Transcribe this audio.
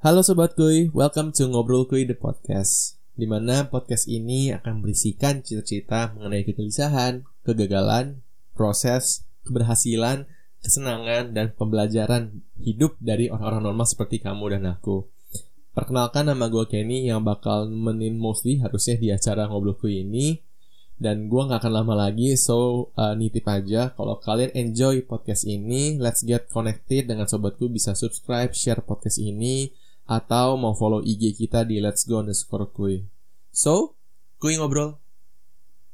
Halo Sobat Kuy, welcome to Ngobrol Kuy The Podcast Di mana podcast ini akan berisikan cerita-cerita mengenai kegelisahan, kegagalan, proses, keberhasilan, kesenangan, dan pembelajaran hidup dari orang-orang normal seperti kamu dan aku. Perkenalkan nama gue Kenny yang bakal menin mostly harusnya di acara Ngobrol Kuy ini. Dan gue gak akan lama lagi so uh, nitip aja kalau kalian enjoy podcast ini let's get connected dengan sobatku bisa subscribe share podcast ini atau mau follow IG kita di Let's Go underscore Kuy. So, kuy ngobrol.